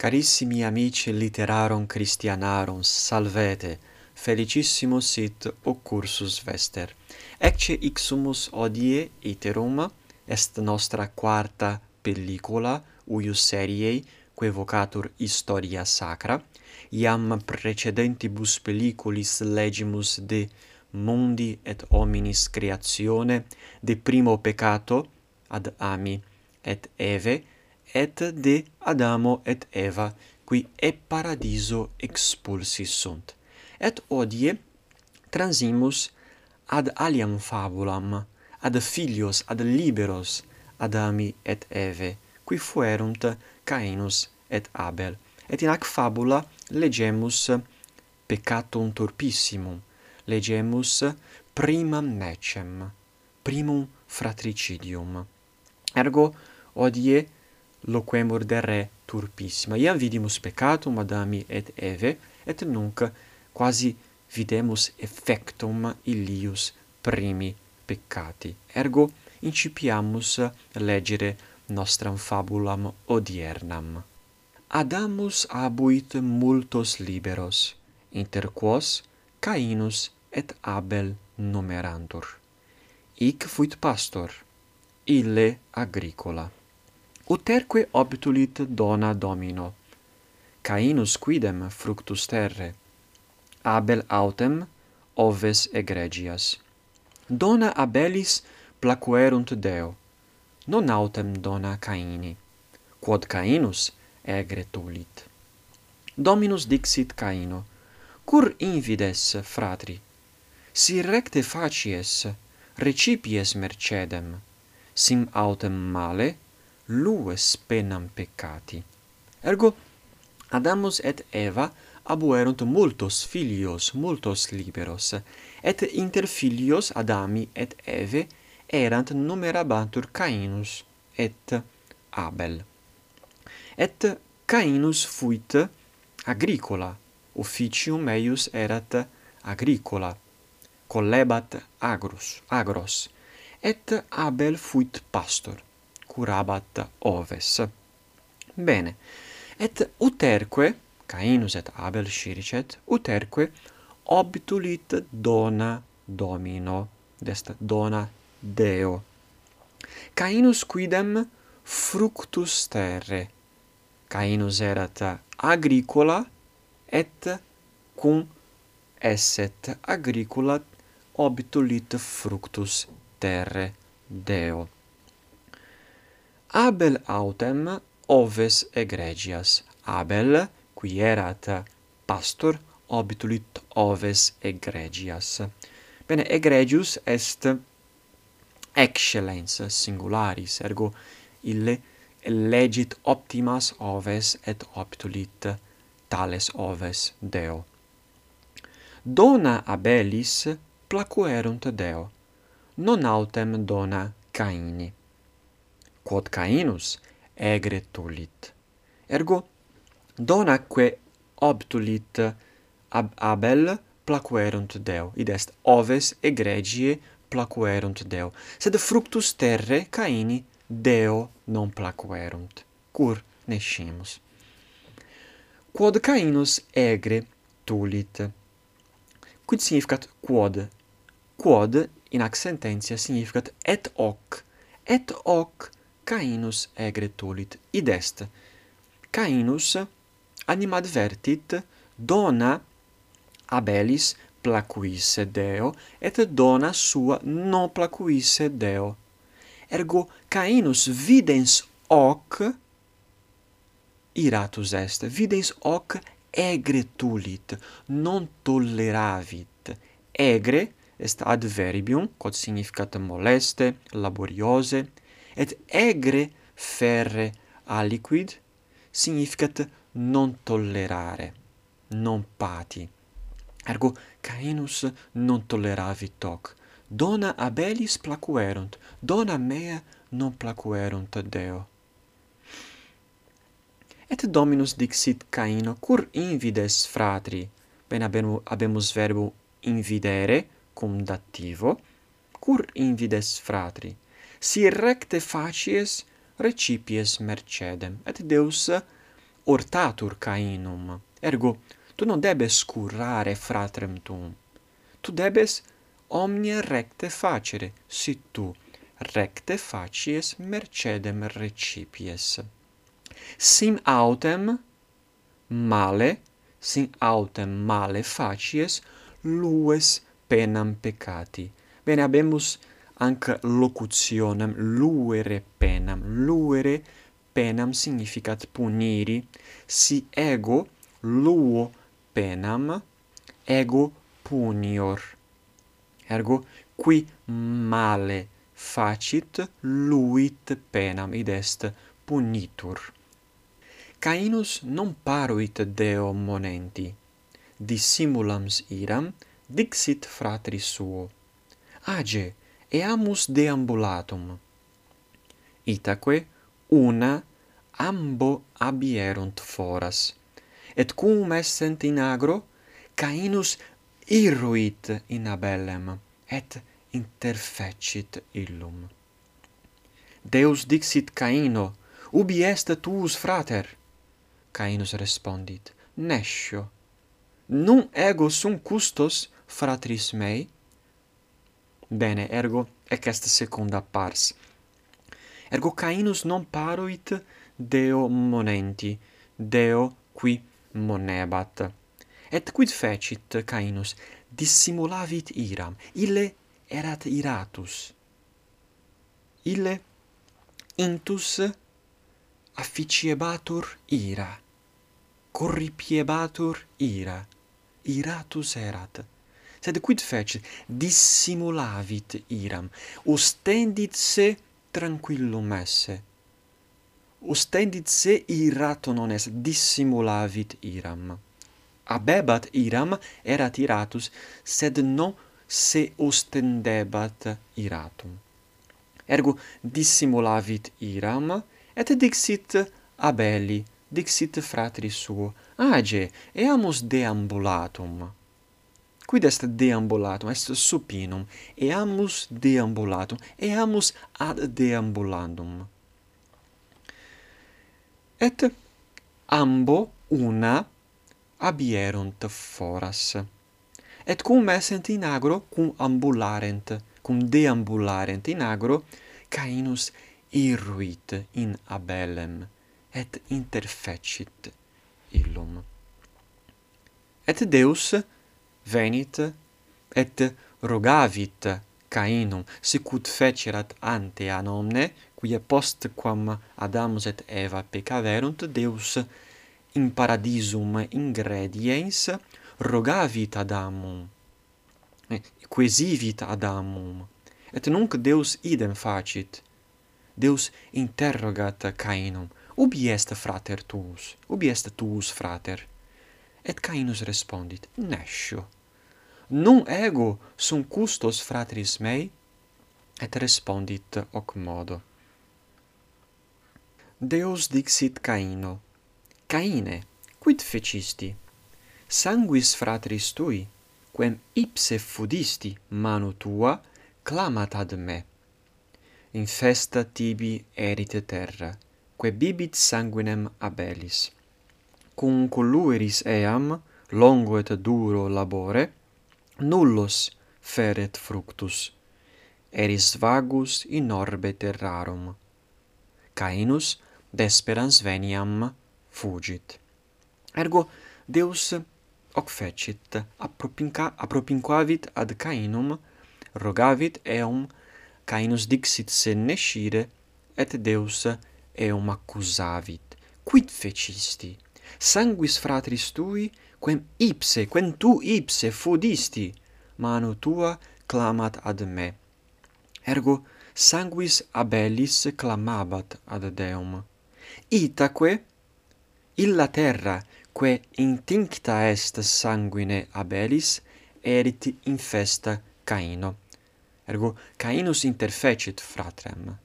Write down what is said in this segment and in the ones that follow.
Carissimi amici literarum Christianarum, salvete. Felicissimus sit occursus vester. Ecce ixumus odie iterum est nostra quarta pellicola uius seriei quae vocatur Historia Sacra, iam precedentibus pelliculis legimus de Mundi et hominis creatione, de primo peccato ad Ami et Eve et de Adamo et Eva, qui e paradiso expulsi sunt. Et odie transimus ad aliam fabulam, ad filios, ad liberos, Adami et Eve, qui fuerunt Cainus et Abel. Et in ac fabula legemus peccatum turpissimum, legemus primam necem, primum fratricidium. Ergo, odie loquemur de re turpissima. Iam vidimus peccatum Adami et Eve, et nunc quasi videmus effectum illius primi peccati. Ergo incipiamus legere nostram fabulam odiernam. Adamus abuit multos liberos, inter quos Cainus et Abel numerantur. Ic fuit pastor, ille agricola uterque obtulit dona domino. Cainus quidem fructus terre, Abel autem oves egregias. Dona Abelis placuerunt Deo, non autem dona Caini, quod Cainus egre tulit. Dominus dixit Caino, cur invides, fratri, si recte facies, recipies mercedem, sim autem male, lues penam peccati. Ergo, Adamus et Eva abuerunt multos filios, multos liberos, et inter filios Adami et Eve erant numerabantur Cainus et Abel. Et Cainus fuit agricola, officium eius erat agricola, collebat agros, agros, et Abel fuit pastor curabat oves. Bene. Et uterque, Cainus et Abel sciricet, uterque obtulit dona domino, dest dona Deo. Cainus quidem fructus terre. Cainus erat agricola et cum esset agricola obtulit fructus terre Deo. Abel autem oves egregias. Abel, qui erat pastor, obitulit oves egregias. Bene, egregius est excellens singularis, ergo ille legit optimas oves et obtulit tales oves Deo. Dona Abelis placuerunt Deo, non autem dona Caini quod Cainus egretulit. Ergo donaque obtulit ab Abel placuerunt Deo, id est oves egregie placuerunt Deo, sed fructus terre Caini Deo non placuerunt, cur nescimus. Quod Cainus egre tulit. Quid significat quod? Quod in ac sententia significat et hoc. Et hoc Cainus egre tulit, id est, Cainus animadvertit dona Abelis placuisse Deo, et dona sua non placuisse Deo. Ergo Cainus videns hoc iratus est, videns hoc egre tulit, non tolleravit. Egre est adverbium, quod significat moleste, laboriose, et egre ferre aliquid significat non tollerare, non pati. Ergo Cainus non tolleravit hoc Dona abelis placuerunt, dona mea non placuerunt Deo. Et Dominus dixit Caino, cur invides fratri? Ben abemu, abemus verbum invidere, cum dativo, cur invides fratri? si recte facies recipies mercedem, et Deus ortatur Cainum. Ergo, tu non debes currare fratrem tuum, tu debes omnia recte facere, si tu recte facies mercedem recipies. Sim autem male, sim autem male facies, lues penam peccati. Bene, habemus anc locutionem luere penam. Luere penam significat puniri, si ego luo penam, ego punior. Ergo, qui male facit, luit penam, id est punitur. Cainus non paruit Deo monenti, dissimulams iram, dixit fratris suo. Age, eamus deambulatum. Itaque una ambo abierunt foras, et cum essent in agro, Cainus irruit in abellem, et interfecit illum. Deus dixit Caino, ubi est tuus frater? Cainus respondit, nescio. Nun ego sum custos fratris mei, Bene, ergo ec est secunda pars. Ergo Cainus non paroit Deo monenti, Deo qui monebat. Et quid fecit Cainus? Dissimulavit iram. Ille erat iratus. Ille intus afficiebatur ira. Corripiebatur ira. Iratus erat sed quid fecit? Dissimulavit iram, ostendit se tranquillum esse. Ostendit se irato non est, dissimulavit iram. Abebat iram, erat iratus, sed non se ostendebat iratum. Ergo dissimulavit iram, et dixit abeli, dixit fratri suo, age, eamus deambulatum quid est deambulatum? Est supinum. Eamus deambulatum. Eamus ad deambulandum. Et ambo una abierunt foras. Et cum essent in agro cum ambularent cum deambularent in agro cainus irruit in abelem et interfecit illum. Et deus venit et rogavit Cainum sicut fecerat ante an omne quia postquam Adamus et Eva peccaverunt Deus in paradisum ingrediens rogavit Adamum quesivit Adamum. Et nunc Deus idem facit. Deus interrogat Cainum. Ubi est frater tuus? Ubi est tuus frater? Et Cainus respondit, nescio. Nun ego sum custos fratris mei? Et respondit hoc modo. Deus dixit Caino, Caine, quid fecisti? Sanguis fratris tui, quem ipse fudisti manu tua, clamat ad me. In festa tibi erite terra, que bibit sanguinem abelis cum collueris eam longo et duro labore nullos feret fructus. Eris vagus in orbe terrarum. Cainus desperans veniam fugit. Ergo deus hoc fecit appropinca appropinquavit ad cainum rogavit eum cainus dixit se nescire et deus eum accusavit. Quid fecisti? sanguis fratris tui, quem ipse, quem tu ipse fudisti, manu tua clamat ad me. Ergo sanguis Abelis clamabat ad Deum. Itaque illa terra, que intincta est sanguine Abelis, erit infesta Caino. Ergo Cainus interfecit fratrem,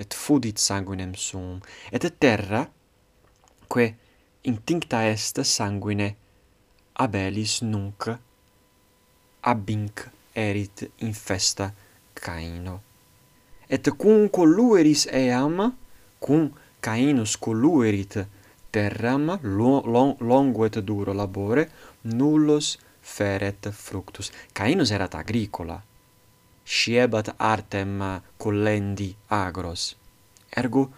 et fudit sanguinem suum, et terra, que Intincta est sanguine, abelis nunc, abinc erit in festa Caino. Et cum collueris eam, cum Cainus colluerit terram, long, longo et duro labore, nullos feret fructus. Cainus erat agricola, sciebat artem collendi agros. Ergo,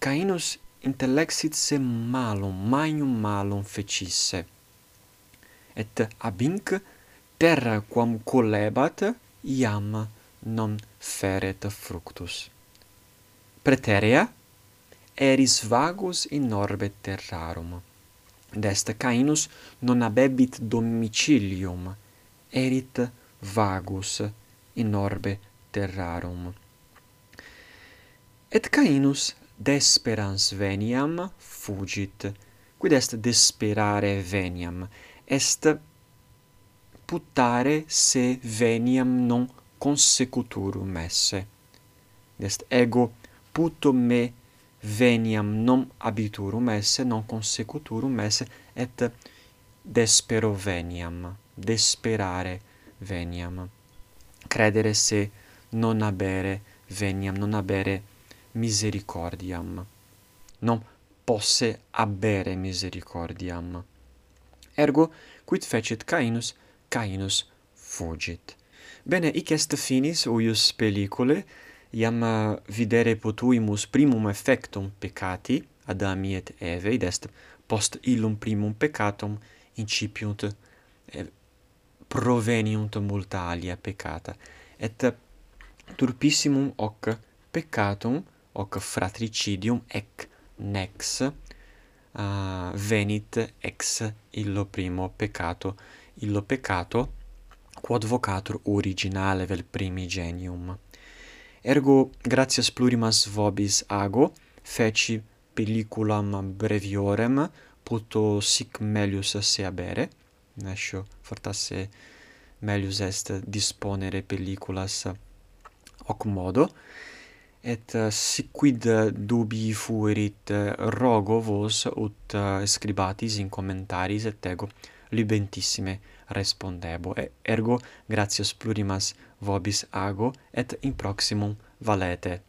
Cainus intellexit se malum, magnum malum fecisse. Et ab hinc terra quam collebat iam non feret fructus. Preterea eris vagus in orbe terrarum. Dest Cainus non habebit domicilium, erit vagus in orbe terrarum. Et Cainus desperans veniam fugit. Quid est desperare veniam? Est puttare se veniam non consecuturum esse. Est ego puto me veniam non abiturum esse, non consecuturum esse, et despero veniam, desperare veniam. Credere se non abere veniam, non abere misericordiam. Non posse habere misericordiam. Ergo, quid fecit Cainus? Cainus fugit. Bene, hic est finis uius pellicule, iam eh, videre potuimus primum effectum peccati, Adami et Eve, id est post illum primum peccatum incipiunt eh, proveniunt multa alia peccata. Et turpissimum hoc peccatum hoc fratricidium ec nex uh, venit ex illo primo peccato. Illo peccato quod vocatur originale vel primigenium. Ergo gratias plurimas vobis ago feci pelliculam breviorem puto sic melius se abere nescio fortasse melius est disponere pelliculas hoc modo et eh, sic quid dubi fuerit eh, rogo vos ut eh, scribatis in commentaris et ego libentissime respondebo. E ergo gratias plurimas vobis ago et in proximum valete.